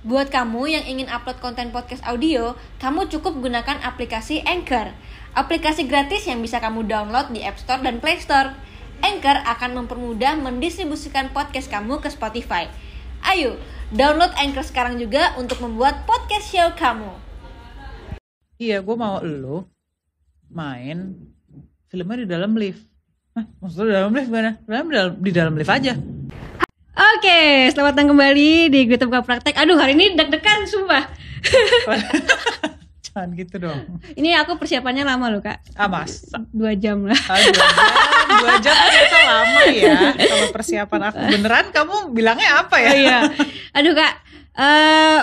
Buat kamu yang ingin upload konten podcast audio, kamu cukup gunakan aplikasi Anchor. Aplikasi gratis yang bisa kamu download di App Store dan Play Store. Anchor akan mempermudah mendistribusikan podcast kamu ke Spotify. Ayo, download Anchor sekarang juga untuk membuat podcast show kamu. Iya, gue mau lo main filmnya di dalam lift. Hah, maksudnya di dalam lift? Dalam, di dalam, di dalam lift aja. Oke, selamat datang kembali di Gue Buka Praktek. Aduh, hari ini deg-degan, sumpah. Jangan gitu dong. Ini aku persiapannya lama loh, Kak. Ah, mas. Dua jam lah. Ah, dua jam, dua jam ternyata lama ya. Kalau persiapan aku beneran, kamu bilangnya apa ya? Oh, iya. Aduh, Kak. eh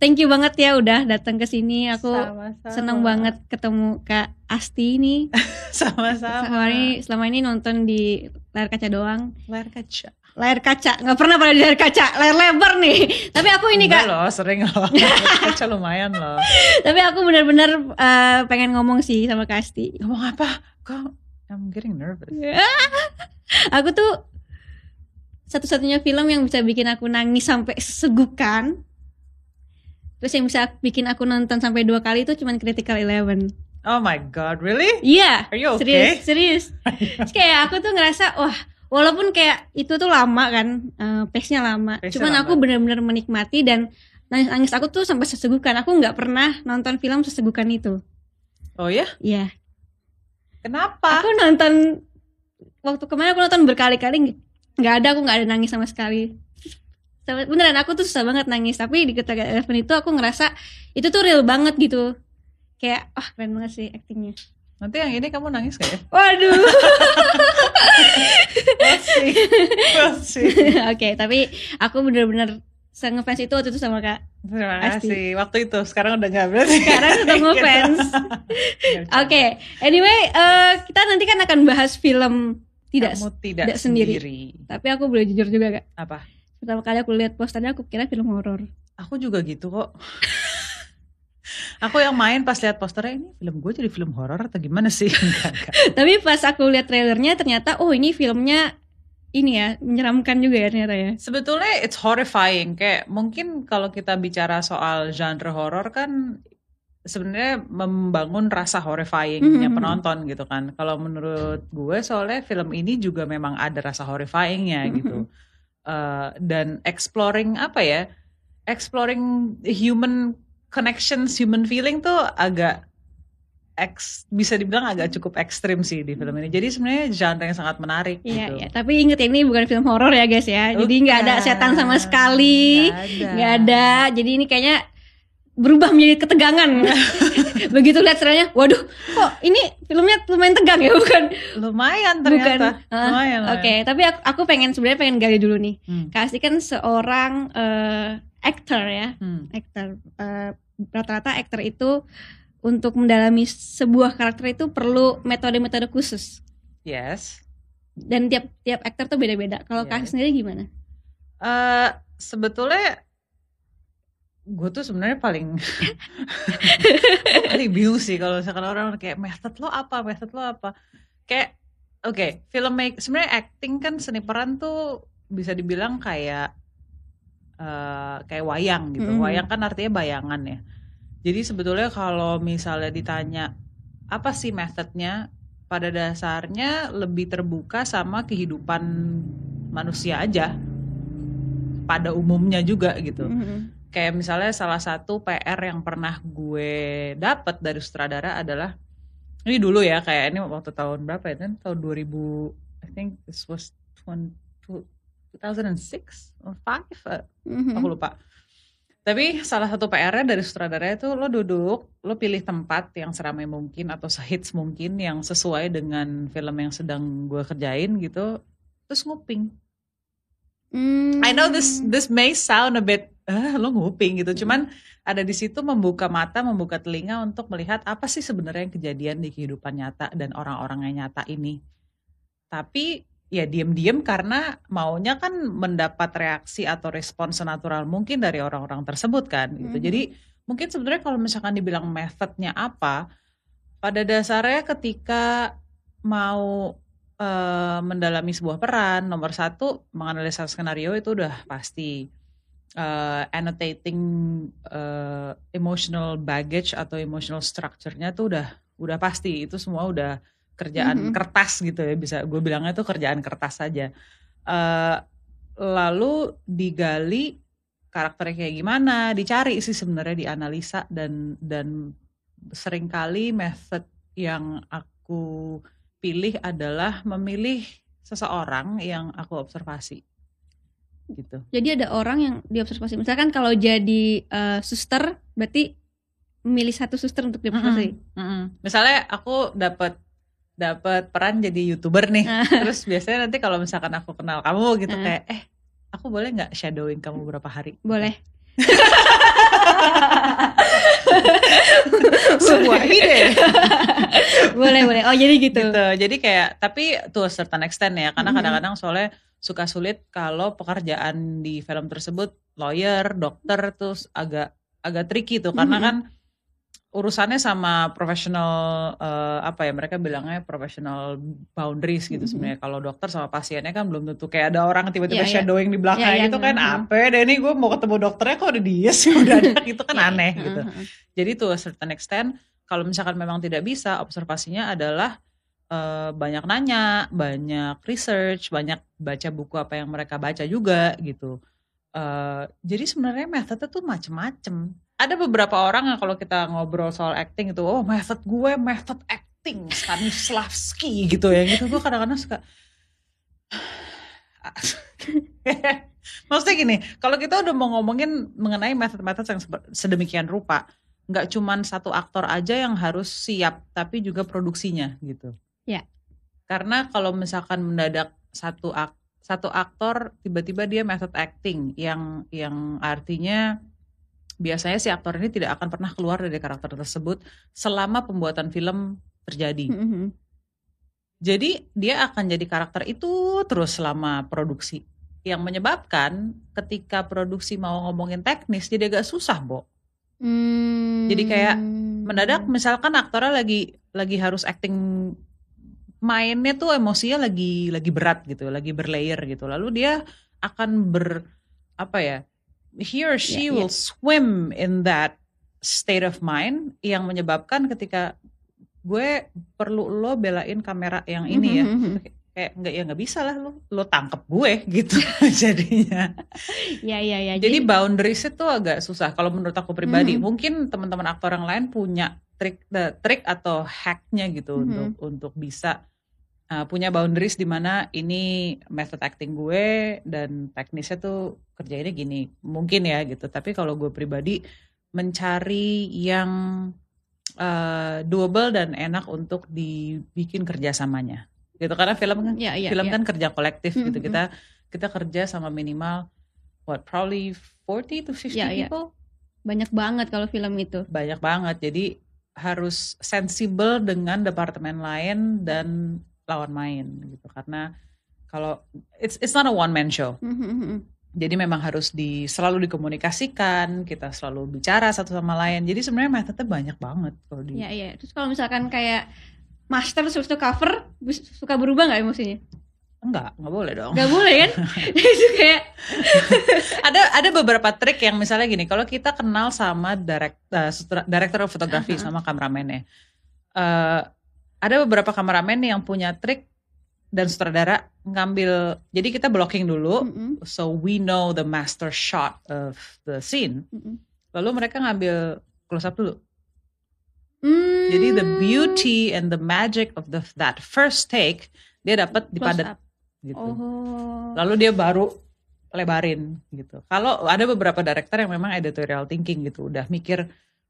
thank you banget ya udah datang ke sini. Aku Sama-sama. seneng banget ketemu Kak Asti nih. Sama-sama. Selama ini, selama ini nonton di layar kaca doang. Layar kaca. Layar kaca, nggak pernah pada di layar kaca, layar lebar nih. Tapi aku ini Enggak Kak, loh, sering loh. Kaca lumayan loh. tapi aku benar-benar eh, pengen ngomong sih sama Kak Asti. Ngomong apa? Kok I'm getting nervous. aku tuh satu-satunya film yang bisa bikin aku nangis sampai segukan. Terus yang bisa bikin aku nonton sampai dua kali itu cuman Critical Eleven. Oh my god, really? Iya. Are you okay? Serius, serius. Terus kayak aku tuh ngerasa wah, walaupun kayak itu tuh lama kan, eh, pace-nya lama. Pace-nya cuman lama. aku benar-benar menikmati dan nangis, nangis aku tuh sampai sesegukan. Aku nggak pernah nonton film sesegukan itu. Oh ya? Iya. Kenapa? Aku nonton waktu kemarin aku nonton berkali-kali nggak ada aku nggak ada nangis sama sekali. Beneran aku tuh susah banget nangis tapi di Ketika Eleven itu aku ngerasa itu tuh real banget gitu. Kayak ah keren banget sih aktingnya. Nanti yang ini kamu nangis gak ya? Waduh. We'll see. Oke, tapi aku bener-bener ngefans itu waktu itu sama kak. Terima kasih. Waktu itu sekarang udah gak berarti. Sekarang sudah ngefans. Oke, anyway, eh, kita nanti kan akan bahas film tidak. Kamu tidak, tidak sendiri. sendiri. Tapi aku boleh jujur juga kak. Apa? Pertama kali aku lihat posternya aku kira film horor. Aku juga gitu kok. Aku yang main pas lihat posternya ini film gue jadi film horor atau gimana sih? Enggak, enggak. Tapi pas aku lihat trailernya ternyata oh ini filmnya ini ya menyeramkan juga ya ternyata ya. Sebetulnya it's horrifying. Kayak mungkin kalau kita bicara soal genre horor kan sebenarnya membangun rasa horrifyingnya Mhm. penonton gitu kan. Kalau menurut gue soalnya film ini juga memang ada rasa horrifyingnya Mhm. gitu. Eh, dan exploring apa ya? Exploring human connections, human feeling tuh agak eks, bisa dibilang agak cukup ekstrim sih di film ini. Jadi sebenarnya genre yang sangat menarik Iya, gitu. iya. Tapi inget ya ini bukan film horor ya guys ya. Jadi nggak ada Bukan. setan sama sekali. Nggak ada. ada jadi ini kayaknya berubah menjadi ketegangan begitu lihat trailernya waduh kok ini filmnya lumayan tegang ya bukan Lumayan bukan ternyata. Ah, lumayan. oke lumayan. tapi aku, aku pengen sebenarnya pengen gali dulu nih Hmm. kasih kan seorang eh, actor ya Hmm. actor Eh, rata-rata actor itu untuk mendalami sebuah karakter itu perlu metode-metode khusus. Yes. dan tiap tiap actor tuh beda-beda. Kalau Yes. kasih sendiri gimana? Eh sebetulnya gue tuh sebenarnya paling paling bingung sih kalau misalkan orang kayak method lo apa? Method lo apa? Kayak oke filmmaker sebenarnya acting kan seni peran tuh bisa dibilang kayak eh kayak wayang gitu. Mhm. wayang kan artinya bayangan ya. Jadi sebetulnya kalau misalnya ditanya apa sih methodnya? Pada dasarnya lebih terbuka sama kehidupan manusia aja. Pada umumnya juga gitu. Mhm. kayak misalnya salah satu PR yang pernah gue dapat dari sutradara adalah ini dulu ya kayak ini waktu tahun berapa ya? Kan? Tahun 2000 I think this was 20 2006 or 5 uh, Mhm. aku lupa tapi salah satu PR-nya dari sutradara itu lo duduk lo pilih tempat yang seramai mungkin atau sehits mungkin yang sesuai dengan film yang sedang gue kerjain gitu terus nguping Hmm. I know this this may sound a bit eh lo nguping gitu. Cuman ada di situ membuka mata, membuka telinga untuk melihat apa sih sebenarnya yang kejadian di kehidupan nyata dan orang-orang yang nyata ini. Tapi ya diem-diem karena maunya kan mendapat reaksi atau respon senatural mungkin dari orang-orang tersebut kan gitu. Mhm. Jadi mungkin sebenarnya kalau misalkan dibilang methodnya apa, pada dasarnya ketika mau eh, mendalami sebuah peran, nomor satu menganalisa skenario itu udah pasti. uh, annotating uh, emotional baggage atau emotional structure-nya tuh udah udah pasti itu semua udah kerjaan Mhm. kertas gitu ya bisa gue bilangnya tuh kerjaan kertas saja. Uh, lalu digali karakternya kayak gimana, dicari sih sebenarnya dianalisa dan dan sering kali method yang aku pilih adalah memilih seseorang yang aku observasi gitu. Jadi ada orang yang diobservasi. Misalkan kalau jadi eh, suster, berarti memilih satu suster untuk diobservasi. Mm-mm. Misalnya aku dapat dapat peran jadi youtuber nih, Ah. terus biasanya nanti kalau misalkan aku kenal kamu gitu Ah. kayak eh aku boleh nggak shadowing kamu berapa hari? Boleh. Sebuah ide. boleh, boleh. Oh, jadi gitu. gitu. Jadi kayak tapi a certain extent ya, karena Mhm. kadang-kadang soalnya suka sulit kalau pekerjaan di film tersebut lawyer, dokter terus agak agak tricky tuh karena Mhm. kan urusannya sama professional eh, apa ya mereka bilangnya professional boundaries gitu Mhm. sebenarnya kalau dokter sama pasiennya kan belum tentu kayak ada orang tiba-tiba Iya, iya. shadowing di belakang Iya, iya, gitu kan mhm. apa deh ini gue mau ketemu dokternya kok udah dia sih udah ada gitu kan Iya, aneh gitu Heeh, heeh. jadi to a certain extent kalau misalkan memang tidak bisa observasinya adalah eh, banyak nanya, banyak research, banyak baca buku apa yang mereka baca juga gitu. Eh, jadi sebenarnya metode tuh macem-macem. Ada beberapa orang yang kalau kita ngobrol soal acting itu, oh method gue method acting Stanislavski gitu ya gitu. Gue kadang-kadang suka Maksudnya gini, kalau kita udah mau ngomongin mengenai metode-metode yang sedemikian rupa, nggak cuman satu aktor aja yang harus siap, tapi juga produksinya gitu. Ya. Karena kalau misalkan mendadak satu ak satu aktor tiba-tiba dia method acting yang yang artinya biasanya si aktor ini tidak akan pernah keluar dari karakter tersebut selama pembuatan film terjadi. Heeh, heeh. Jadi dia akan jadi karakter itu terus selama produksi. Yang menyebabkan ketika produksi mau ngomongin teknis jadi agak susah, Bo. Hmm. Jadi kayak Mendadak misalkan aktornya lagi lagi harus acting mainnya tuh emosinya lagi lagi berat gitu, lagi berlayer gitu. Lalu dia akan ber apa ya? He or she iya. will swim in that state of mind yang menyebabkan ketika gue perlu lo belain kamera yang ini ya Mhm, mhm. kayak nggak ya nggak bisa lah lo lo tangkep gue gitu jadinya Ya, ya, ya. jadi boundaries itu agak susah kalau menurut aku pribadi Mhm. mungkin teman-teman aktor yang lain punya trik trik atau hacknya gitu Mhm. untuk untuk bisa uh, punya boundaries di mana ini method acting gue dan teknisnya tuh kerjainnya gini mungkin ya gitu tapi kalau gue pribadi mencari yang uh, doable dan enak untuk dibikin kerjasamanya gitu karena film kan ya, ya, film ya. kan kerja kolektif gitu Mhm. kita kita kerja sama minimal what probably 40 to 50 Ya, ya. people banyak banget kalau film itu. banyak banget jadi harus sensibel dengan departemen lain dan lawan main gitu karena kalau it's it's not a one man show Mhm, mhm. jadi memang harus di selalu dikomunikasikan kita selalu bicara satu sama lain jadi sebenarnya metode banyak banget kalau di Ya, ya. Terus kalau misalkan kayak master terus itu cover suka berubah nggak emosinya? enggak enggak boleh dong Nggak boleh kan? itu kayak ada ada beberapa trik yang misalnya gini kalau kita kenal sama direct, uh, director of photography Aha. sama kameramennya eh ada beberapa kameramen yang punya trik dan sutradara ngambil jadi kita blocking dulu Mhm, so we know the master shot of the scene mhm. lalu mereka ngambil close up dulu Hmm. jadi the beauty and the magic of the that first take dia dapat di Close padat up. gitu Oh. lalu dia baru lebarin gitu. Kalau ada beberapa director yang memang editorial thinking gitu, udah mikir,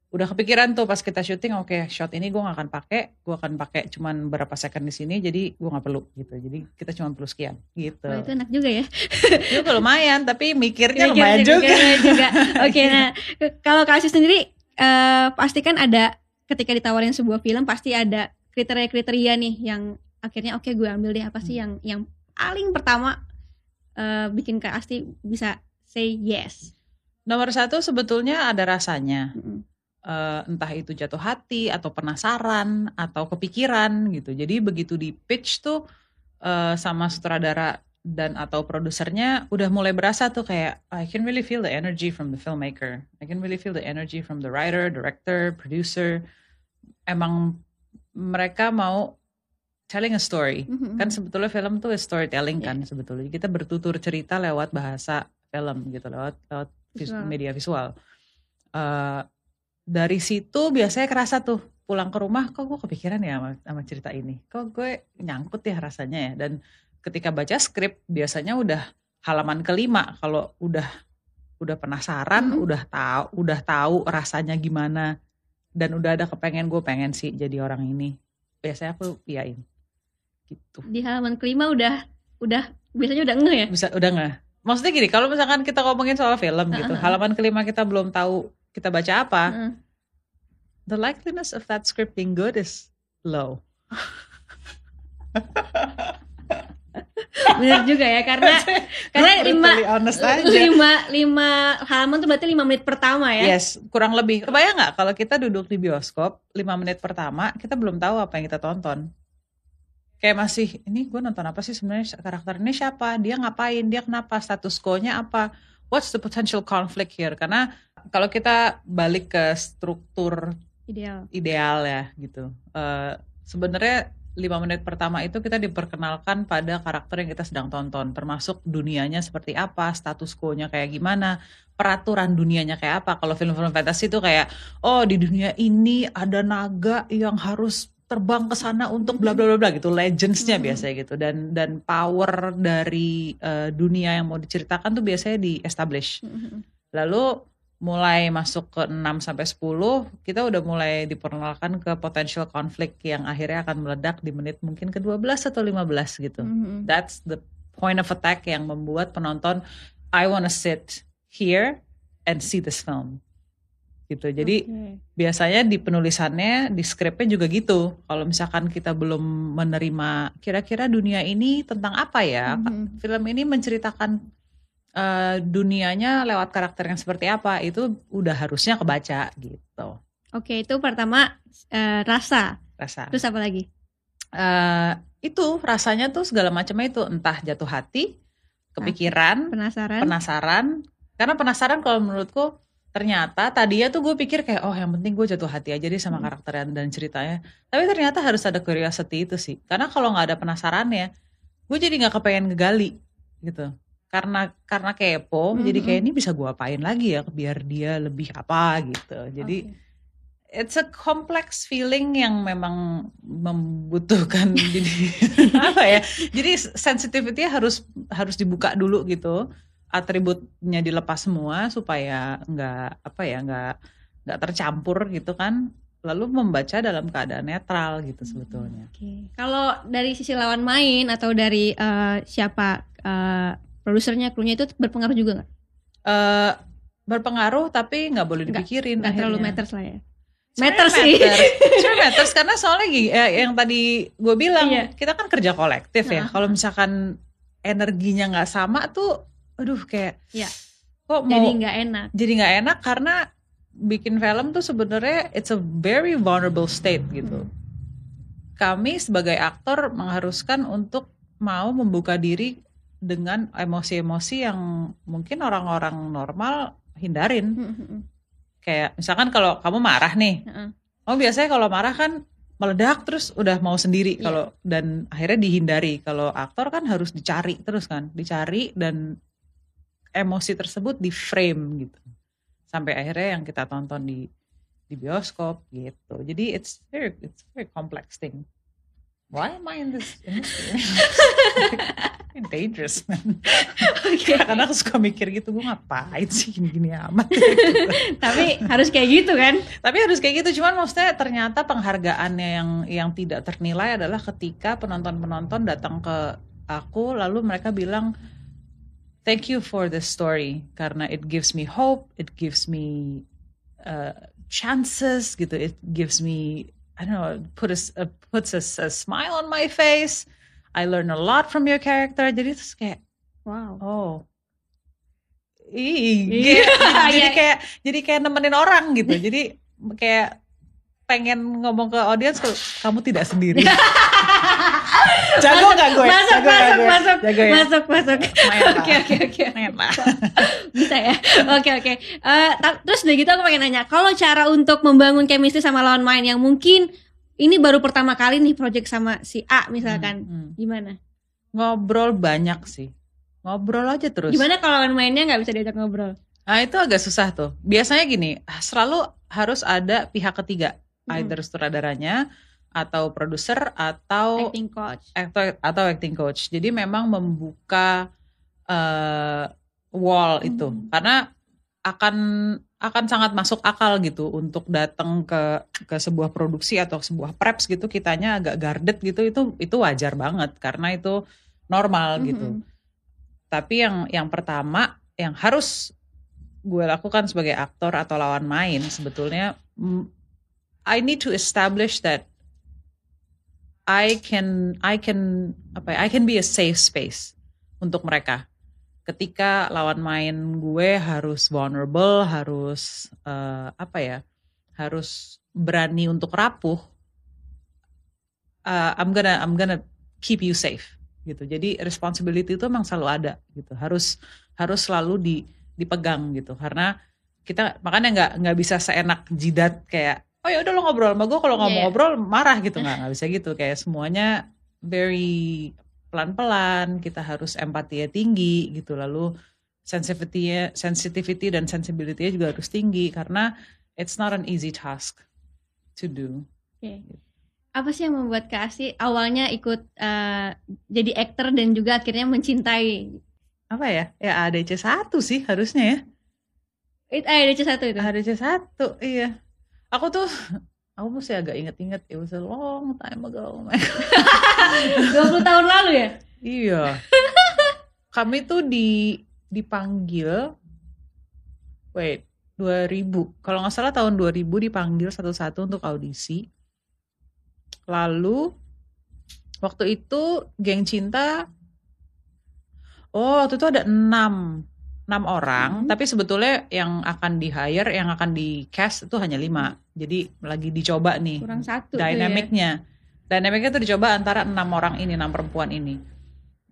udah kepikiran tuh pas kita syuting, oke shot ini gue gak akan pakai, gue akan pakai cuman berapa second di sini, jadi gue nggak perlu gitu. Jadi kita cuma perlu sekian gitu. Wah, itu enak juga ya. Juga lumayan, tapi mikirnya Mikir- lumayan juga. juga. Oke, nah kalau kasih sendiri eh, pasti kan ada ketika ditawarin sebuah film pasti ada kriteria-kriteria nih yang akhirnya oke gue ambil deh apa sih yang yang paling pertama eh, bikin Kak Asti bisa say yes. Nomor satu sebetulnya ada rasanya. Mm-mm. Eh, entah itu jatuh hati atau penasaran atau kepikiran gitu. Jadi begitu di pitch tuh eh, sama sutradara dan atau produsernya udah mulai berasa tuh kayak I can really feel the energy from the filmmaker. I can really feel the energy from the writer, director, producer. Emang mereka mau telling a story. Mhm. Kan sebetulnya film tuh storytelling kan sebetulnya. Kita bertutur cerita lewat bahasa film gitu, lewat lewat vis- Visual. media visual. Eh, dari situ biasanya kerasa tuh pulang ke rumah kok gue kepikiran ya sama, sama cerita ini. Kok gue nyangkut ya rasanya ya. Dan ketika baca skrip biasanya udah halaman kelima kalau udah udah penasaran, Mhm. udah tahu udah tahu rasanya gimana dan udah ada kepengen gue pengen sih jadi orang ini. Biasanya aku iyain. Gitu. Di halaman kelima udah udah biasanya udah ngeh ya. Bisa udah nggak? Maksudnya gini, kalau misalkan kita ngomongin soal film gitu, Heeh. halaman kelima kita belum tahu kita baca apa, Heeh. the likeliness of that script being good is low. Bener juga ya karena karena lima lima lima halaman tuh berarti lima menit pertama ya. Yes, kurang lebih. Kebayang nggak kalau kita duduk di bioskop 5 menit pertama, kita belum tahu apa yang kita tonton. Kayak masih, ini gue nonton apa sih sebenarnya karakter ini siapa, dia ngapain, dia kenapa, status quo-nya apa, what's the potential conflict here? Karena kalau kita balik ke struktur Ideal. ideal ya gitu. Eh, Sebenarnya lima menit pertama itu kita diperkenalkan pada karakter yang kita sedang tonton, termasuk dunianya seperti apa, status quo-nya kayak gimana, peraturan dunianya kayak apa. Kalau film-film fantasi itu kayak, oh di dunia ini ada naga yang harus terbang ke sana untuk bla bla bla bla gitu, legendsnya Mhm. biasanya gitu. Dan dan power dari eh, dunia yang mau diceritakan tuh biasanya di establish. Mhm. Lalu mulai masuk ke 6 sampai 10, kita udah mulai diperkenalkan ke potential konflik yang akhirnya akan meledak di menit mungkin ke-12 atau 15 gitu. Mhm. That's the point of attack yang membuat penonton I wanna sit here and see this film. Gitu. Jadi Oke. biasanya di penulisannya, di skripnya juga gitu. Kalau misalkan kita belum menerima kira-kira dunia ini tentang apa ya? Mhm. Film ini menceritakan eh, dunianya lewat karakter yang seperti apa itu udah harusnya kebaca gitu. Oke, itu pertama eh, rasa. Rasa. Terus apa lagi? Eh, itu rasanya tuh segala macamnya itu entah jatuh hati, kepikiran, Penasaran? penasaran. Karena penasaran kalau menurutku ternyata tadinya tuh gue pikir kayak oh yang penting gue jatuh hati aja deh sama Hmm. karakternya dan ceritanya. Tapi ternyata harus ada curiosity itu sih. Karena kalau nggak ada penasarannya, gue jadi nggak kepengen ngegali gitu. Karena karena kepo, Hmm, jadi kayak ini bisa gue apain lagi ya biar dia lebih apa gitu. Jadi Oke. it's a complex feeling yang memang membutuhkan jadi apa ya jadi sensitivity harus harus dibuka dulu gitu atributnya dilepas semua supaya nggak apa ya nggak nggak tercampur gitu kan lalu membaca dalam keadaan netral gitu sebetulnya Oke. Kalau dari sisi lawan main atau dari eh, siapa eh, produsernya, krunya itu berpengaruh juga nggak? Eh berpengaruh tapi nggak boleh dipikirin Nggak terlalu matters lah ya. Matters sih. Sebenarnya matters karena soalnya gini, eh, yang tadi gue bilang Iya. kita kan kerja kolektif ya. Nah. Kalau misalkan energinya nggak sama tuh, aduh kayak Iya. kok mau Jadi nggak enak. jadi nggak enak karena bikin film tuh sebenarnya it's a very vulnerable state gitu. Hmm. Kami sebagai aktor mengharuskan untuk mau membuka diri dengan emosi-emosi yang mungkin orang-orang normal hindarin. Mhm. Kayak misalkan kalau kamu marah nih, Heeh. Oh biasanya kalau marah kan meledak terus udah mau sendiri Iya. kalau dan akhirnya dihindari. Kalau aktor kan harus dicari terus kan, dicari dan emosi tersebut di frame gitu. Sampai akhirnya yang kita tonton di di bioskop gitu. Jadi it's very it's very complex thing. Why am I in this industry? dangerous man. Oke. Karena aku suka mikir gitu, gue ngapain sih gini-gini amat. Tapi harus kayak gitu kan? Tapi harus kayak gitu, cuman maksudnya ternyata penghargaannya yang yang tidak ternilai adalah ketika penonton-penonton datang ke aku lalu mereka bilang thank you for the story karena it gives me hope, it gives me uh, chances gitu, it gives me I don't know, put a, uh, puts a, a smile on my face. I learn a lot from your character. Jadi terus kayak Wow. Oh. Ih, Iya. kayak- jadi Iya. kayak jadi kayak nemenin orang gitu. Jadi kayak pengen ngomong ke audiens kalau kamu tidak sendiri. Jago gak gue? Masuk, Jago masuk, gue? masuk, Jago ya? masuk, masuk. Oke, oke, oke. Bisa ya? Oke, oke. Eh, ta- terus udah gitu aku pengen nanya, kalau cara untuk membangun chemistry sama lawan main yang mungkin ini baru pertama kali nih project sama si A misalkan, Hmm, hmm. gimana? Ngobrol banyak sih. Ngobrol aja terus. Gimana kalau mainnya nggak bisa diajak ngobrol? Nah itu agak susah tuh. Biasanya gini, selalu harus ada pihak ketiga, Hmm. either sutradaranya atau produser atau Acting coach. actor atau acting coach. Jadi memang membuka eh, wall itu Hmm. karena akan akan sangat masuk akal gitu untuk datang ke ke sebuah produksi atau sebuah preps gitu kitanya agak guarded gitu itu itu wajar banget karena itu normal gitu. Mhm. Tapi yang yang pertama yang harus gue lakukan sebagai aktor atau lawan main sebetulnya mm, I need to establish that I can I can apa ya, I can be a safe space untuk mereka. Ketika lawan main gue harus vulnerable, harus eh, apa ya? Harus berani untuk rapuh. uh, I'm gonna I'm gonna keep you safe gitu. Jadi responsibility itu emang selalu ada gitu. Harus harus selalu di dipegang gitu. Karena kita makanya nggak nggak bisa seenak jidat kayak oh ya udah lo ngobrol sama gue kalau nggak mau Iya. ngobrol marah gitu nggak nggak bisa gitu kayak semuanya very pelan-pelan kita harus empatinya tinggi gitu. Lalu sensitivity sensitivity dan sensibility juga harus tinggi karena it's not an easy task to do. Oke. Apa sih yang membuat Kak Asi awalnya ikut eh, jadi aktor dan juga akhirnya mencintai? Apa ya? Ya ADC satu sih harusnya ya. It, eh, DC satu itu. ADC satu iya. Aku tuh aku mesti agak inget-inget it was a long time ago man. 20 tahun lalu ya? iya kami tuh di dipanggil wait 2000 kalau nggak salah tahun 2000 dipanggil satu-satu untuk audisi lalu waktu itu geng cinta oh waktu itu ada enam enam orang Hmm. tapi sebetulnya yang akan di hire yang akan di cast itu hanya lima jadi lagi dicoba nih Kurang satu ya. dynamicnya dynamicnya tuh dicoba antara enam orang ini enam perempuan ini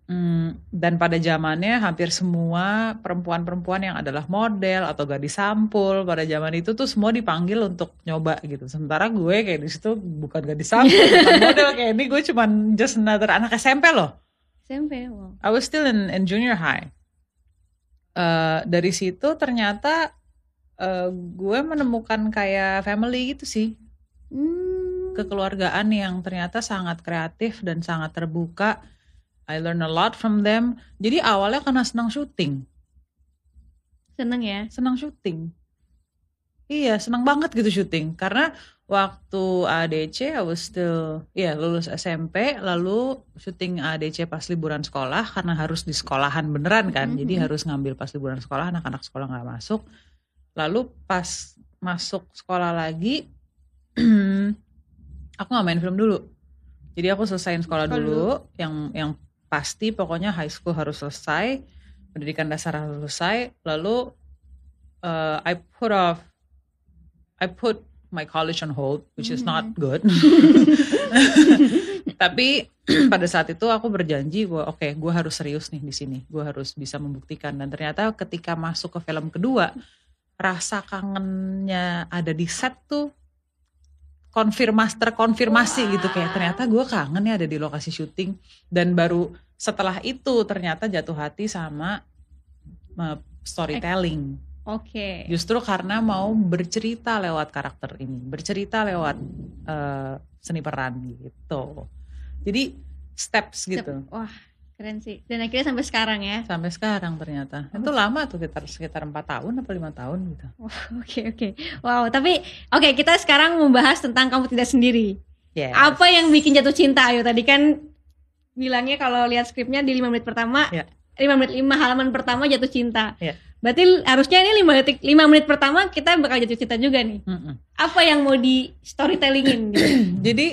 Hmm, dan pada zamannya hampir semua perempuan-perempuan yang adalah model atau gadis sampul pada zaman itu tuh semua dipanggil untuk nyoba gitu. Sementara gue kayak di situ bukan gadis sampul, bukan model kayak ini gue cuman just another anak SMP loh. SMP, wow. I was still in, in junior high. Eh, dari situ ternyata eh, gue menemukan kayak family gitu sih Hmm. kekeluargaan yang ternyata sangat kreatif dan sangat terbuka. I learn a lot from them. Jadi awalnya karena senang syuting, Seneng ya? senang syuting. Iya, senang banget gitu syuting. Karena waktu ADC I was still, ya lulus SMP, lalu syuting ADC pas liburan sekolah karena harus di sekolahan beneran kan. Jadi Mhm. harus ngambil pas liburan sekolah, anak-anak sekolah nggak masuk. Lalu pas masuk sekolah lagi, aku nggak main film dulu. Jadi aku selesaiin sekolah Sekolah dulu, yang yang pasti pokoknya high school harus selesai, pendidikan dasar harus selesai, lalu uh, I put off, I put my college on hold, which is not Mhm. good. Tapi pada saat itu aku berjanji gue, oke, gue harus serius nih di sini, gue harus bisa membuktikan. Dan ternyata ketika masuk ke film kedua, rasa kangennya ada di set tuh konfirmasi terkonfirmasi gitu kayak ternyata gue kangen ya ada di lokasi syuting dan baru setelah itu ternyata jatuh hati sama uh, storytelling Oke. justru karena mau bercerita lewat karakter ini bercerita lewat uh, seni peran gitu jadi steps gitu Wah, keren sih. Dan akhirnya sampai sekarang ya. sampai sekarang ternyata itu lama tuh sekitar sekitar empat tahun apa lima tahun gitu Oke, oke. Wow, tapi oke kita sekarang membahas tentang kamu tidak sendiri. Yes. Apa yang bikin jatuh cinta? Ayo tadi kan bilangnya kalau lihat skripnya di 5 menit pertama, Ya. 5 menit 5 halaman pertama jatuh cinta. Ya. Berarti harusnya ini 5 detik 5 menit pertama kita bakal jatuh cinta juga nih. Mm-mm. Apa yang mau di storytellingin gitu? Jadi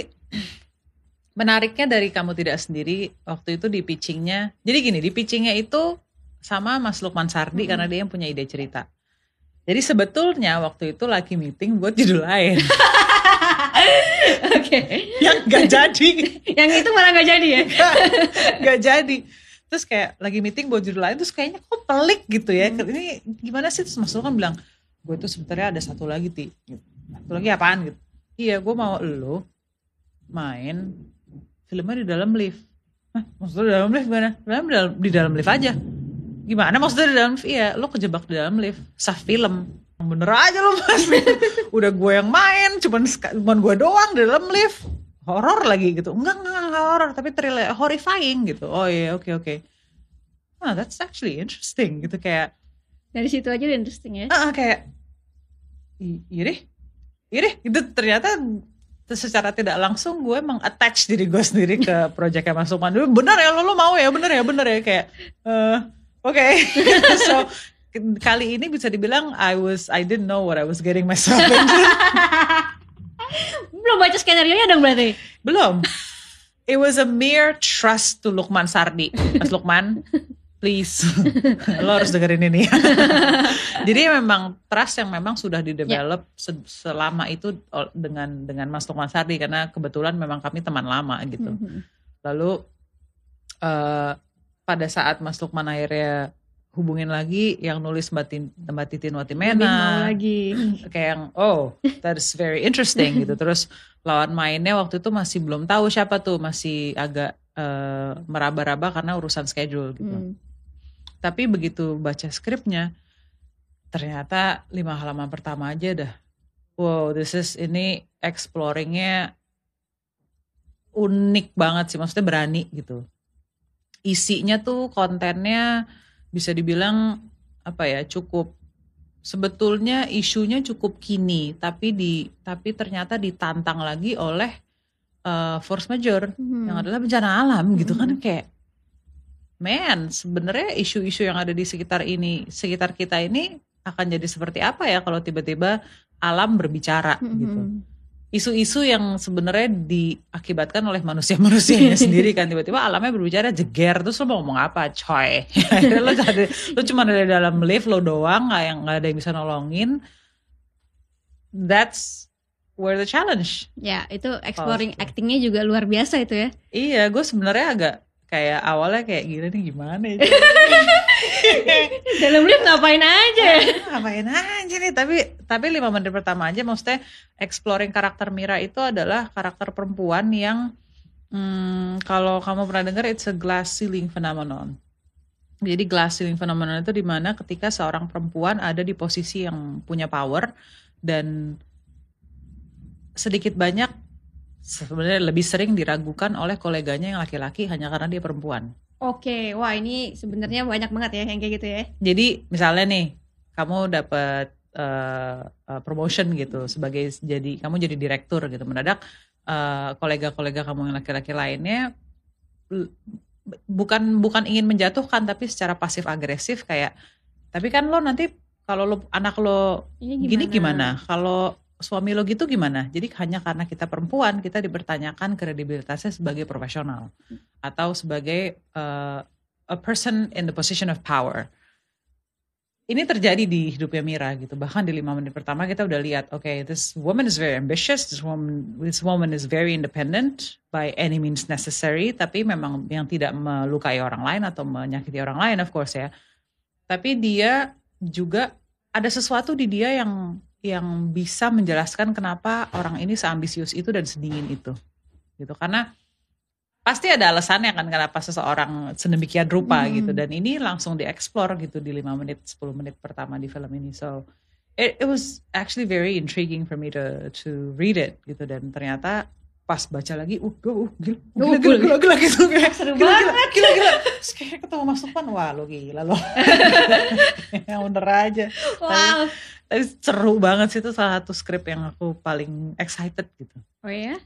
menariknya dari kamu tidak sendiri waktu itu di pitchingnya. Jadi gini di pitchingnya itu sama Mas Lukman Sardi Mm-mm. karena dia yang punya ide cerita. Jadi sebetulnya waktu itu lagi meeting buat judul lain. Oke. yang nggak jadi Yang itu malah nggak jadi ya? nggak jadi terus kayak lagi meeting buat judul lain terus kayaknya kok pelik gitu ya ini gimana sih terus mas kan bilang gue tuh sebenarnya ada satu lagi ti Gitu. satu lagi apaan gitu iya gue mau lo main filmnya di dalam lift Hah, maksudnya di dalam lift gimana? Dalam, di dalam, di dalam lift aja. Gimana maksudnya di dalam lift? Iya, lo kejebak di dalam lift. Sah film. Bener aja lo mas. Udah gue yang main, cuman, cuman gue doang di dalam lift. Horor lagi gitu. Enggak, enggak, enggak horor. Tapi thriller, horrifying gitu. Oh iya, oke, oke. Ah, that's actually interesting gitu. Kayak, Dari situ aja udah interesting ya. ah kayak, "I- iya deh. Iya deh. Itu ternyata secara tidak langsung gue emang attach diri gue sendiri ke proyeknya Mas Lukman. Dulu bener ya lo, lo mau ya, bener ya, bener ya kayak eh, oke. so k- kali ini bisa dibilang I was I didn't know what I was getting myself into. Belum baca skenario nya dong berarti. Belum. It was a mere trust to Lukman Sardi. Mas Lukman, please. lo harus dengerin ini. Jadi memang trust yang memang sudah didevelop se- selama itu dengan dengan Mas Lukman Sardi karena kebetulan memang kami teman lama gitu. Mhm. Lalu eh pada saat Mas Lukman akhirnya hubungin lagi yang nulis Mbak, Tin, Mbak Titin Watimena lagi. kayak yang oh that's very interesting gitu. Terus lawan mainnya waktu itu masih belum tahu siapa tuh masih agak eh, meraba-raba karena urusan schedule gitu. Hmm. tapi begitu baca skripnya ternyata lima halaman pertama aja dah. Wow this is ini exploringnya unik banget sih maksudnya berani gitu. Isinya tuh kontennya bisa dibilang apa ya cukup sebetulnya isunya cukup kini tapi di tapi ternyata ditantang lagi oleh eh, force major Hmm. yang adalah bencana alam gitu kan Mhm. kayak man sebenarnya isu-isu yang ada di sekitar ini sekitar kita ini akan jadi seperti apa ya kalau tiba-tiba alam berbicara Mhm. gitu isu-isu yang sebenarnya diakibatkan oleh manusia-manusianya sendiri kan tiba-tiba alamnya berbicara jeger terus lo mau ngomong apa coy lo, ada, lo cuma ada di dalam lift lo doang nggak yang nggak ada yang bisa nolongin that's where the challenge Ya, itu exploring Pasti. actingnya juga luar biasa itu ya. Iya, gue sebenarnya agak kayak awalnya kayak gila nih gimana ya. Dalam lift ngapain aja? Ah, Ngapain aja nih, tapi tapi lima menit pertama aja maksudnya exploring karakter Mira itu adalah karakter perempuan yang hmm, kalau kamu pernah dengar it's a glass ceiling phenomenon. Jadi glass ceiling phenomenon itu di mana ketika seorang perempuan ada di posisi yang punya power dan sedikit banyak sebenarnya lebih sering diragukan oleh koleganya yang laki-laki hanya karena dia perempuan. Oke, wah ini sebenarnya banyak banget ya yang kayak gitu ya. Jadi misalnya nih, kamu dapat eh, eh, promotion gitu sebagai jadi kamu jadi direktur gitu mendadak eh, kolega-kolega kamu yang laki-laki lainnya bukan bukan ingin menjatuhkan tapi secara pasif agresif kayak tapi kan lo nanti kalau lo anak lo Ini gini gimana kalau suami lo gitu gimana? Jadi hanya karena kita perempuan kita dipertanyakan kredibilitasnya sebagai profesional atau sebagai uh, a person in the position of power. Ini terjadi di hidupnya Mira gitu. Bahkan di lima menit pertama kita udah lihat oke this woman is very ambitious this woman this woman is very independent by any means necessary tapi memang yang tidak melukai orang lain atau menyakiti orang lain of course ya. Tapi dia juga ada sesuatu di dia yang yang bisa menjelaskan kenapa orang ini seambisius itu dan sedingin itu gitu karena pasti ada alasannya kan kenapa seseorang sedemikian rupa Hmm. gitu dan ini langsung dieksplor gitu di 5 menit 10 menit pertama di film ini so it, it was actually very intriguing for me to to read it gitu dan ternyata pas baca lagi uh, uh gila, gila, gila, gila, gila, gitu kayak Seru gila, banget. gila, gila, gila. Kayak ketemu Mas Lukman, wah lo gila lo. yang bener aja. Wow. Tapi seru banget sih itu salah satu skrip yang aku paling excited gitu. Oh ya?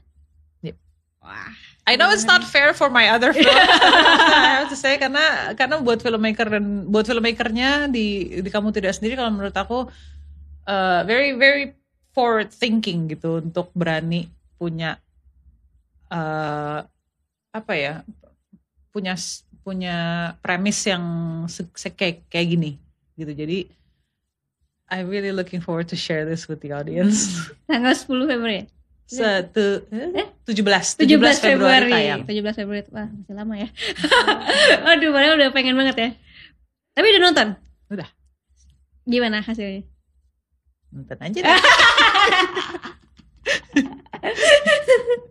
Yep. Wah. I know it's not fair for my other film. I have to say karena karena buat filmmaker dan buat filmmakernya di di kamu tidak sendiri kalau menurut aku uh, very very forward thinking gitu untuk berani punya uh, apa ya punya punya premis yang se- se- kayak kayak gini gitu jadi I really looking forward to share this with the audience. Tanggal 10 Februari. Satu, Eh? 17, 17 17 Februari. Februari tayang. 17 Februari. Wah, masih lama ya. Aduh, padahal udah pengen banget ya. Tapi udah nonton? Udah. Gimana hasilnya? Nonton aja deh.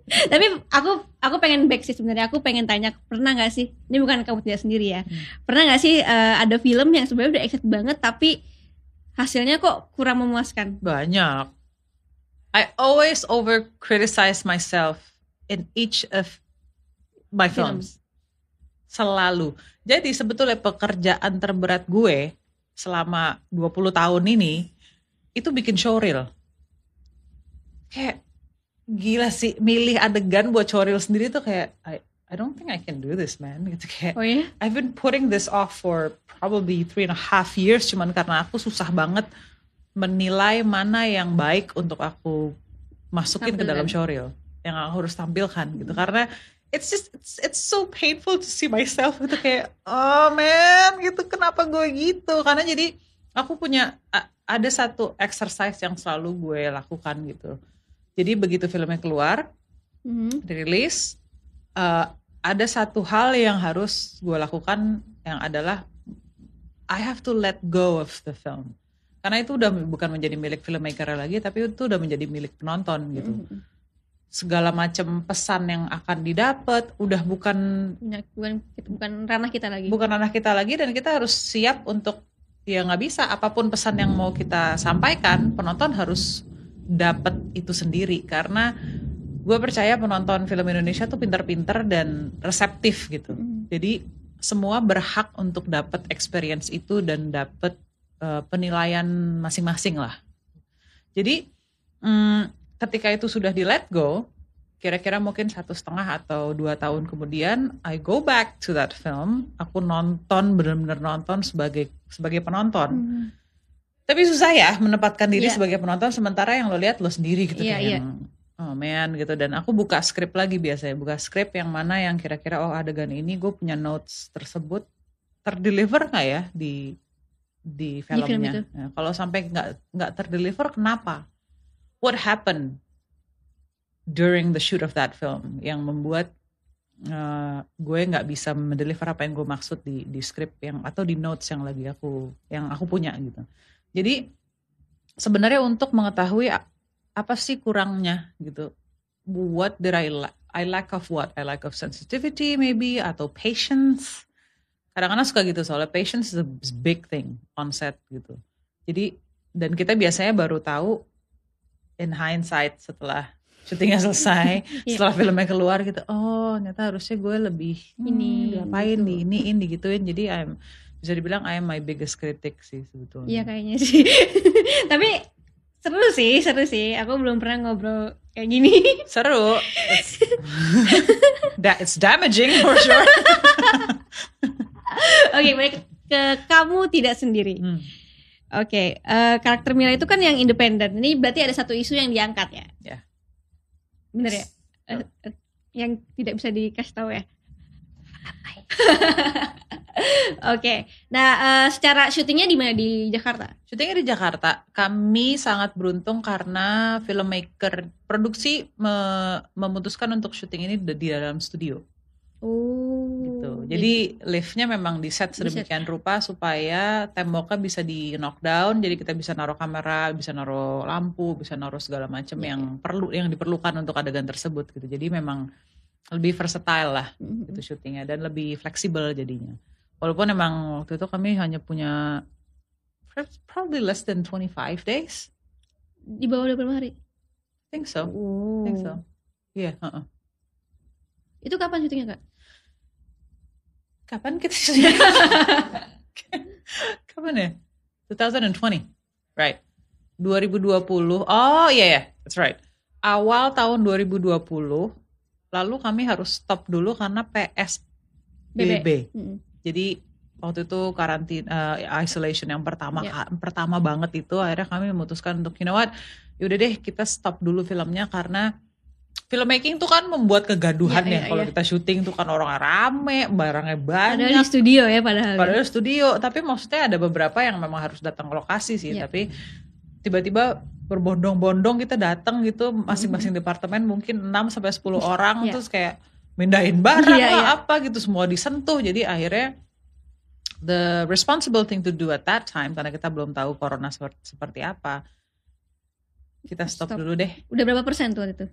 Tapi aku aku pengen back sih sebenarnya. Aku pengen tanya, pernah nggak sih? Ini bukan kamu tidak sendiri ya. Hmm. Pernah nggak sih eh, ada film yang sebenarnya udah excited banget tapi hasilnya kok kurang memuaskan? Banyak. I always over criticize myself in each of my Films. films. Selalu. Jadi sebetulnya pekerjaan terberat gue selama 20 tahun ini itu bikin showreel. Kayak gila sih milih adegan buat showreel sendiri tuh kayak I I don't think I can do this man gitu kayak Oh ya? I've been putting this off for probably three and a half years cuman karena aku susah banget menilai mana yang baik untuk aku masukin ke Tampilkan. dalam showreel yang aku harus tampilkan gitu karena it's just it's, it's so painful to see myself gitu kayak oh man gitu kenapa gue gitu karena jadi aku punya ada satu exercise yang selalu gue lakukan gitu jadi begitu filmnya keluar Mhm. dirilis uh, ada satu hal yang harus gue lakukan yang adalah I have to let go of the film karena itu udah bukan menjadi milik filmmaker lagi tapi itu udah menjadi milik penonton gitu Mhm. segala macam pesan yang akan didapat udah bukan bukan bukan ranah kita lagi. bukan anak kita lagi dan kita harus siap untuk ya nggak bisa apa pun pesan yang mau kita sampaikan penonton harus dapat itu sendiri karena gue percaya penonton film Indonesia tuh pinter-pinter dan reseptif gitu Mhm. jadi semua berhak untuk dapat experience itu dan dapat eh, penilaian masing-masing lah jadi mm, ketika itu sudah di let go kira-kira mungkin satu setengah atau dua tahun kemudian I go back to that film aku nonton benar-benar nonton sebagai sebagai penonton Mhm. tapi susah ya menempatkan diri Iya. sebagai penonton sementara yang lo lihat lo sendiri gitu kayak iya. yang, oh man gitu. Dan aku buka skrip lagi biasanya. Buka skrip yang mana yang kira-kira oh adegan ini gue punya notes tersebut terdeliver nggak ya di di film filmnya? itu. Nah, kalau sampai nggak nggak terdeliver kenapa? What happened during the shoot of that film yang membuat uh, gue nggak bisa mendeliver apa yang gue maksud di di skrip yang atau di notes yang lagi aku yang aku punya gitu. Jadi sebenarnya untuk mengetahui apa sih kurangnya gitu. What did I lack? I lack of what? I lack of sensitivity maybe atau patience. Kadang-kadang suka gitu soalnya patience is a big thing on set gitu. Jadi dan kita biasanya baru tahu in hindsight setelah syutingnya selesai, Iya. setelah filmnya keluar gitu. Oh, ternyata harusnya gue lebih hmm, Ini, diapain, gitu. di iniin, digituin. Jadi I'm bisa dibilang I am my biggest critic sih sebetulnya. Iya kayaknya sih. Tapi seru sih, seru sih. Aku belum pernah ngobrol kayak gini. Seru. It's, that it's damaging for sure. Oke, balik ke kamu tidak sendiri. Hmm. Oke, eh, karakter Mila itu kan yang independen. Ini berarti ada satu isu yang diangkat ya? Ya. Bener ya? Eh, eh, yang tidak bisa dikasih tahu ya? Oke, nah eh, secara syutingnya di mana di Jakarta? Syutingnya di Jakarta. Kami sangat beruntung karena filmmaker produksi me- memutuskan untuk syuting ini di di dalam studio. Oh, gitu. Jadi liftnya memang di set Di set. sedemikian rupa supaya temboknya bisa di knockdown. Jadi kita bisa naruh kamera, bisa naruh lampu, bisa naruh segala macam Iya, yang perlu yang diperlukan untuk adegan tersebut gitu. Jadi memang lebih versatile lah Mhm. itu syutingnya dan lebih fleksibel jadinya. Walaupun emang waktu itu kami hanya punya probably less than 25 days. di bawah 25 hari. I think so. Oh. I think so. Iya, heeh. Itu kapan syutingnya kak? Kapan kita syuting? Kapan ya? 2020. Right. 2020. Oh iya ya, that's right. Awal tahun 2020 lalu kami harus stop dulu karena PSBB. Mm. Jadi waktu itu karantina eh, isolation yang pertama ka- pertama banget itu akhirnya kami memutuskan untuk you know what yaudah deh kita stop dulu filmnya karena filmmaking tuh kan membuat kegaduhan Iya, ya iya, kalau iya. kita syuting tuh kan orang rame barangnya Padahal banyak di studio ya padahal. ya. padahal studio tapi maksudnya ada beberapa yang memang harus datang ke lokasi sih Iya. tapi tiba-tiba berbondong-bondong kita datang gitu masing-masing departemen mungkin 6 sampai 10 orang Iya. terus kayak mindahin barang Iya, lah iya. apa gitu semua disentuh jadi akhirnya the responsible thing to do at that time karena kita belum tahu corona seperti, apa kita stop, Stop. dulu deh Udah berapa persen tuh waktu itu?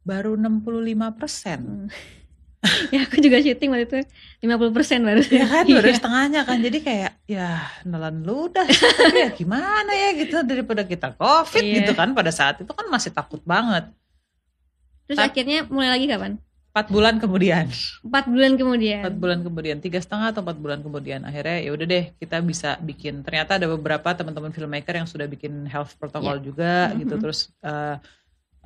baru 65 persen Hmm. ya aku juga syuting waktu itu 50 persen baru. ya kan baru Iya. setengahnya kan jadi kayak ya nelan ludah tapi ya gimana ya gitu daripada kita covid Iya. gitu kan pada saat itu kan masih takut banget Terus Tap- akhirnya mulai lagi kapan? empat bulan kemudian Empat bulan kemudian. empat bulan kemudian tiga setengah atau empat bulan kemudian akhirnya ya udah deh kita bisa bikin ternyata ada beberapa teman-teman filmmaker yang sudah bikin health protocol juga gitu terus eh,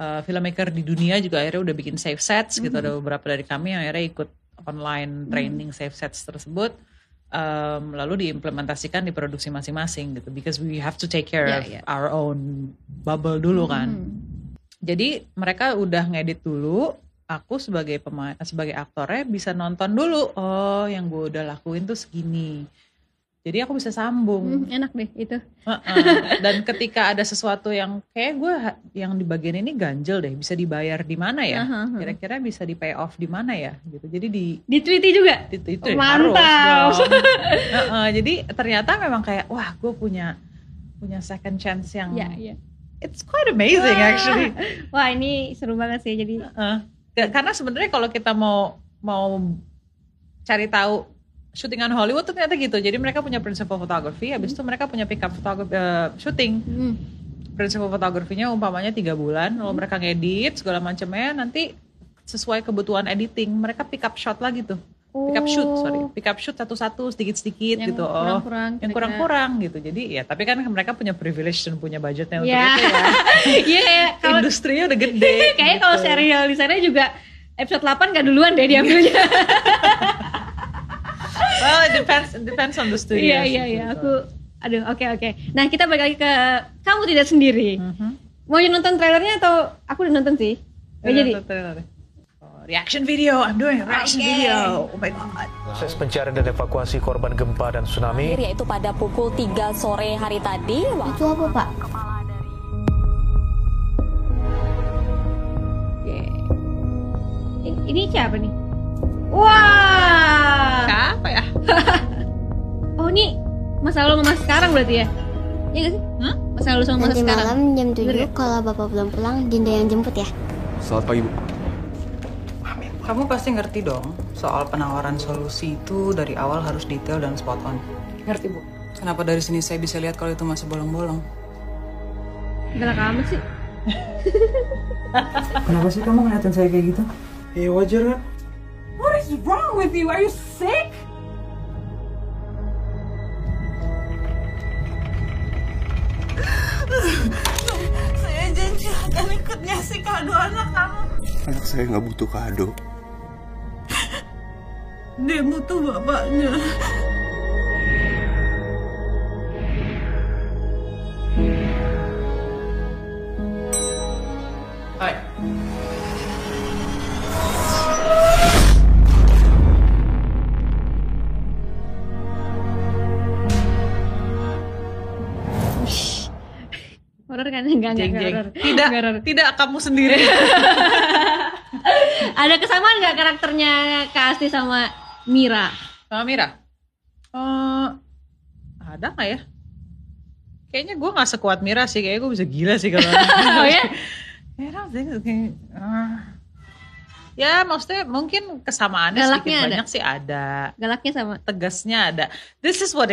eh, filmmaker di dunia juga akhirnya udah bikin safe sets gitu Mhm. ada beberapa dari kami yang akhirnya ikut online training safe sets tersebut Em, lalu diimplementasikan di produksi masing-masing gitu because we have to take care Ya, of ya. our own bubble dulu kan Hmm. jadi mereka udah ngedit dulu, aku sebagai pemain sebagai aktornya bisa nonton dulu. Oh, yang gue udah lakuin tuh segini. Jadi aku bisa Hmm, sambung. enak deh itu. Dan ketika ada sesuatu yang kayak gue yang di bagian ini ganjel deh, bisa dibayar di mana ya? Kira-kira bisa di pay off di mana ya? Gitu. Jadi di Di Tweety juga. itu, itu ya, Mantap. Heeh, jadi ternyata memang kayak wah gue punya punya second chance yang Iya, iya. it's quite amazing Wah. actually. Wah, ini seru banget sih. Jadi Karena sebenarnya kalau kita mau mau cari tahu syutingan Hollywood tuh ternyata gitu. Jadi mereka punya principal photography, habis itu mereka punya pick up photography syuting. hmm, Principal fotografinya umpamanya tiga bulan, lalu mereka ngedit segala macamnya, nanti sesuai kebutuhan editing mereka pick up shot lagi tuh. Pick up shoot, sorry. Oh, Pick up shoot satu-satu, sedikit-sedikit gitu. Oh, kurang-kurang. yang kira-kira. kurang-kurang gitu. Jadi ya, tapi kan mereka punya privilege dan punya budgetnya untuk Iya. itu ya. Iya, kalau Industrinya udah gede. kayaknya kalau gitu. serial di sana juga episode 8 gak duluan deh diambilnya. Depends, depends on the studio. Iya, iya, iya. Aku aduh, oke oke. Nah, kita balik lagi ke kamu tidak sendiri. Mhm. Mau nonton trailernya atau aku udah nonton sih? Gak jadi. Oh, reaction video, I'm doing reaction Oke. video. Oh my god. Proses pencarian dan evakuasi korban gempa dan tsunami yaitu pada pukul 3 sore hari tadi. Itu apa pak? Oke. Ini, ini siapa nih? Wah. Siapa ya? Oh, ini masa lalu sama sekarang berarti ya? Iya gak sih? Hmm? Masa lalu sama masa Nanti sekarang. malam jam Bener ya? 7 kalau bapak belum pulang, Dinda yang jemput ya. Selamat pagi, Bu. Kamu pasti ngerti dong soal penawaran solusi itu dari awal harus detail dan spot on. Ngerti, Bu. Kenapa dari sini saya bisa lihat kalau itu masih bolong-bolong? Galak amat sih. Kenapa sih kamu ngeliatin saya kayak gitu? Ya wajar kan? What is wrong with you? Are you sick? saya janji akan ikut ngasih kado anak kamu. Anak saya nggak butuh kado. Dia butuh bapaknya. Enggak, enggak, Jeng, enggak horor. Tidak, Enggak tidak kamu sendiri. Ada kesamaan nggak karakternya Kak Asti sama Mira? Sama Mira. Eh, ada nggak ya? Kayaknya gue nggak sekuat Mira sih. Kayaknya gue bisa gila sih kalau. Oh ya? Think so. Kayak, eh, ya maksudnya mungkin kesamaannya sedikit Galaknya ada? banyak sih ada. Galaknya sama. tegasnya ada. This is what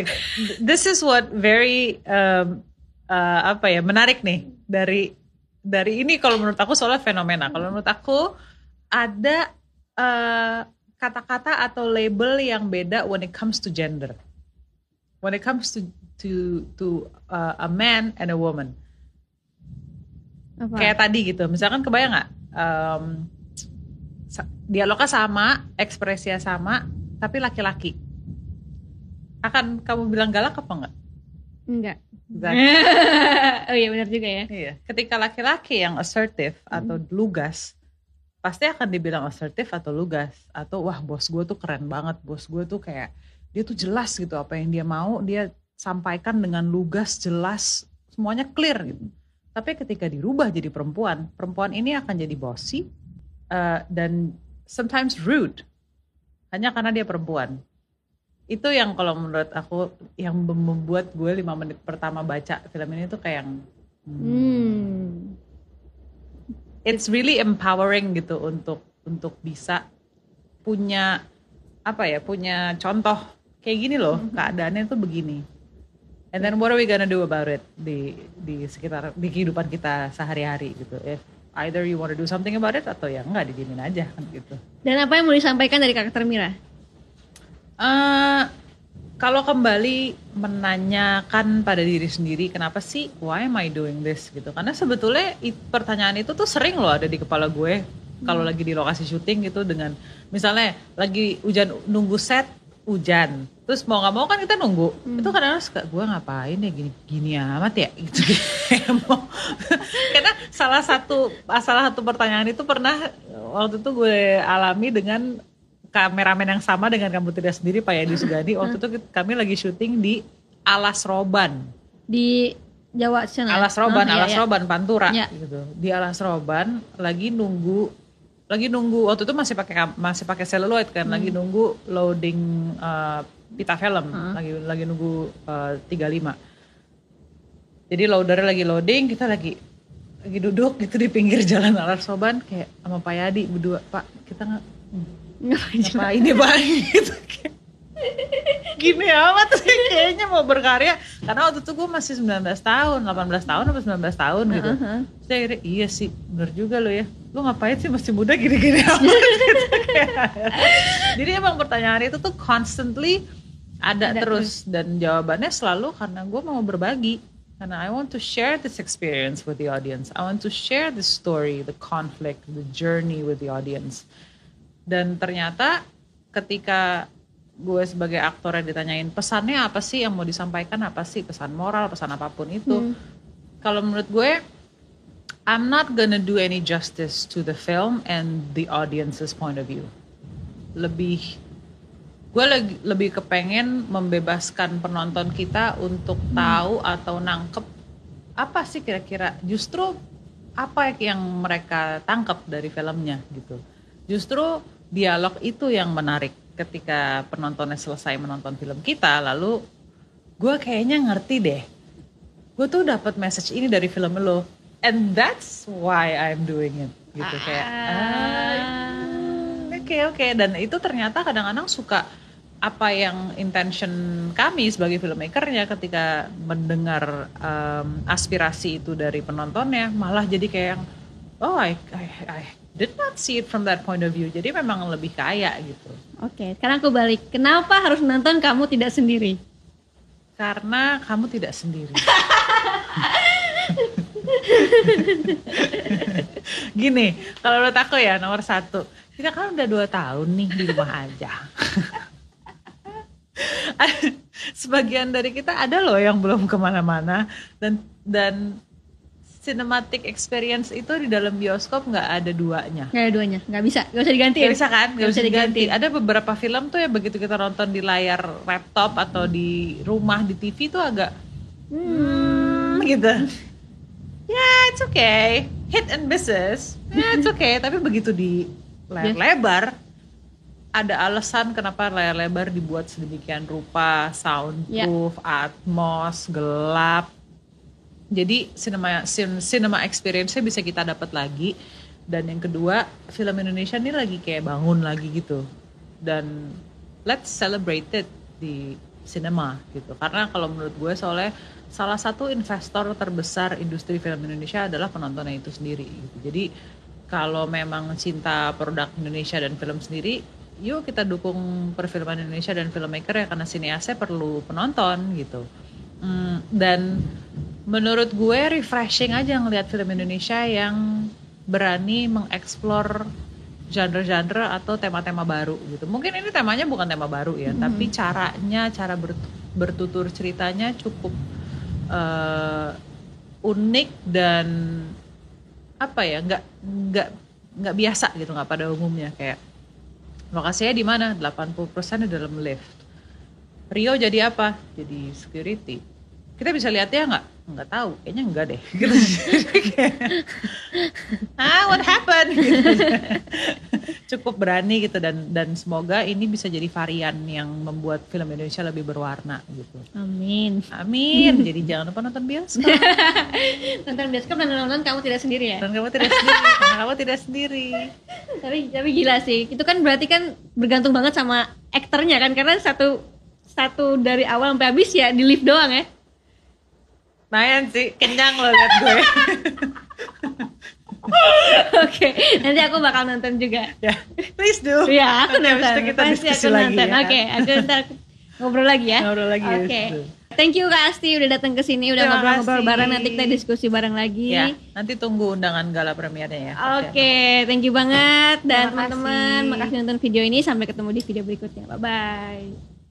this is what very um, uh, apa ya menarik nih dari dari ini kalau menurut aku soalnya fenomena. Kalau menurut aku ada uh, kata-kata atau label yang beda when it comes to gender. When it comes to to to uh, a man and a woman. Apa? Kayak tadi gitu. Misalkan kebayang nggak? Um, dialognya sama, ekspresinya sama, tapi laki-laki. Akan kamu bilang galak apa enggak? Enggak. Exactly. oh iya benar juga ya. Iya. Ketika laki-laki yang assertive atau lugas, pasti akan dibilang assertive atau lugas. Atau wah bos gue tuh keren banget, bos gue tuh kayak dia tuh jelas gitu apa yang dia mau dia sampaikan dengan lugas, jelas, semuanya clear gitu. Tapi ketika dirubah jadi perempuan, perempuan ini akan jadi bossy uh, dan sometimes rude hanya karena dia perempuan. Itu yang kalau menurut aku yang membuat gue lima menit pertama baca film ini tuh kayak yang Hmm. it's really empowering gitu untuk untuk bisa punya apa ya punya contoh kayak gini loh keadaannya tuh begini and then what are we gonna do about it di di sekitar di kehidupan kita sehari-hari gitu if either you want to do something about it atau ya enggak didiemin aja kan gitu Dan apa yang mau disampaikan dari karakter Mira? Eh, kalau kembali menanyakan pada diri sendiri kenapa sih why am I doing this gitu. Karena sebetulnya pertanyaan itu tuh sering loh ada di kepala gue. Kalau lagi di lokasi syuting gitu dengan misalnya lagi hujan nunggu set hujan. Terus mau nggak mau kan kita nunggu. Itu kadang-kadang suka gue ngapain ya gini gini amat ya? Gitu karena salah satu salah satu pertanyaan itu pernah waktu itu gue alami dengan kameramen yang sama dengan kamu tidak sendiri Pak Yadi Sugandi waktu itu kami lagi syuting di Alas Roban Di Jawa sana. Alas Roban iya, Alas iya. Roban Pantura Iya. gitu di Alas Roban lagi nunggu lagi nunggu waktu itu masih pakai masih pakai celluloid kan lagi Hmm. nunggu loading uh, pita film lagi lagi nunggu uh, 35 jadi loader lagi loading kita lagi lagi duduk gitu di pinggir jalan Alas Roban kayak sama Pak Yadi berdua Pak kita nggak Ngapain ini bang? Gitu kayak, gini amat sih kayaknya mau berkarya. Karena waktu itu gue masih 19 tahun 18 tahun atau 19 tahun gitu. Terus saya akhirnya iya sih bener juga lo ya. Lo ngapain sih masih muda gini-gini amat? Gitu, kayak. jadi emang pertanyaan itu tuh constantly ada, Ada terus. dan jawabannya selalu karena gue mau berbagi. Karena I want to share this experience with the audience. I want to share the story the conflict the journey with the audience dan ternyata ketika gue sebagai aktor yang ditanyain pesannya apa sih yang mau disampaikan? Apa sih? Pesan moral pesan apa pun itu. Kalau menurut gue I'm not gonna do any justice to the film and the audience's point of view. Lebih gue lagi lebih kepengen membebaskan penonton kita untuk tahu atau nangkep apa sih kira-kira justru apa yang mereka tangkap dari filmnya gitu. Justru dialog itu yang menarik. Ketika penontonnya selesai menonton film kita lalu gue kayaknya ngerti deh. Gue tuh dapat message ini dari film lo and that's why I'm doing it. Gitu kayak ah, oke oke. Dan itu ternyata kadang-kadang suka apa yang intention kami sebagai filmmakernya ketika mendengar um, aspirasi itu dari penontonnya malah jadi kayak yang, oh I, I I did not see it from that point of view. Jadi memang lebih kaya gitu. Oke, sekarang aku balik. Kenapa harus nonton kamu tidak sendiri? karena kamu tidak sendiri. Gini kalau menurut aku ya nomor satu. Kita kan udah dua tahun nih di rumah aja. Sebagian dari kita ada loh yang belum ke mana-mana. Dan dan cinematic experience itu di dalam bioskop nggak ada duanya Nggak ada duanya, nggak bisa, nggak bisa diganti. Gak bisa kan? Nggak bisa diganti. Ada beberapa film tuh ya begitu kita nonton di layar laptop atau di rumah di TV tuh agak hmm, gitu. Ya, it's okay. Hit and misses. Ya, it's okay. Tapi begitu di layar lebar ada alasan kenapa layar lebar dibuat sedemikian rupa, soundproof, atmos, gelap. Jadi cinema cin- cinema experience-nya bisa kita dapat lagi. Dan yang kedua, film Indonesia ini lagi kayak bangun lagi gitu. Dan let's celebrate it di cinema gitu. Karena kalau menurut gue soalnya salah satu investor terbesar industri film Indonesia adalah penontonnya itu sendiri. Gitu. Jadi kalau memang cinta produk Indonesia dan film sendiri, yuk kita dukung perfilman Indonesia dan filmmaker ya karena sineasnya perlu penonton gitu. Hmm, dan menurut gue refreshing aja ngelihat film Indonesia yang berani mengeksplor genre-genre atau tema-tema baru gitu. Mungkin ini temanya bukan tema baru ya, tapi caranya, cara bert- bertutur ceritanya cukup eh, unik dan apa ya, nggak nggak nggak biasa gitu, nggak pada umumnya kayak lokasinya di mana? 80% di dalam lift. Rio jadi apa? Jadi security. Kita bisa lihat ya nggak? nggak tahu kayaknya enggak deh gitu ah what happened gitu. cukup berani gitu dan dan semoga ini bisa jadi varian yang membuat film Indonesia lebih berwarna gitu Amin. amin jadi jangan lupa nonton bioskop Nonton bioskop dan nonton kamu tidak sendiri ya. dan kamu tidak sendiri kamu tidak sendiri tapi tapi gila sih. Itu kan berarti kan bergantung banget sama aktornya kan karena satu satu dari awal sampai habis ya di lift doang ya. lumayan sih kenyang loh liat gue Oke, nanti aku bakal nonton juga. ya please do Iya, aku Nanti nonton. kita Pasti diskusi aku lagi nonton. ya. Oke, aku ntar ngobrol lagi ya. Ngobrol lagi, Oke. yes, betul. Thank you Kak Asti udah datang ke sini, udah ngobrol-ngobrol bareng. Nanti kita diskusi bareng lagi. ya nanti tunggu undangan gala premiernya ya Oke, thank you banget dan teman-teman, kasih. makasih nonton video ini. Sampai ketemu di video berikutnya. Bye bye.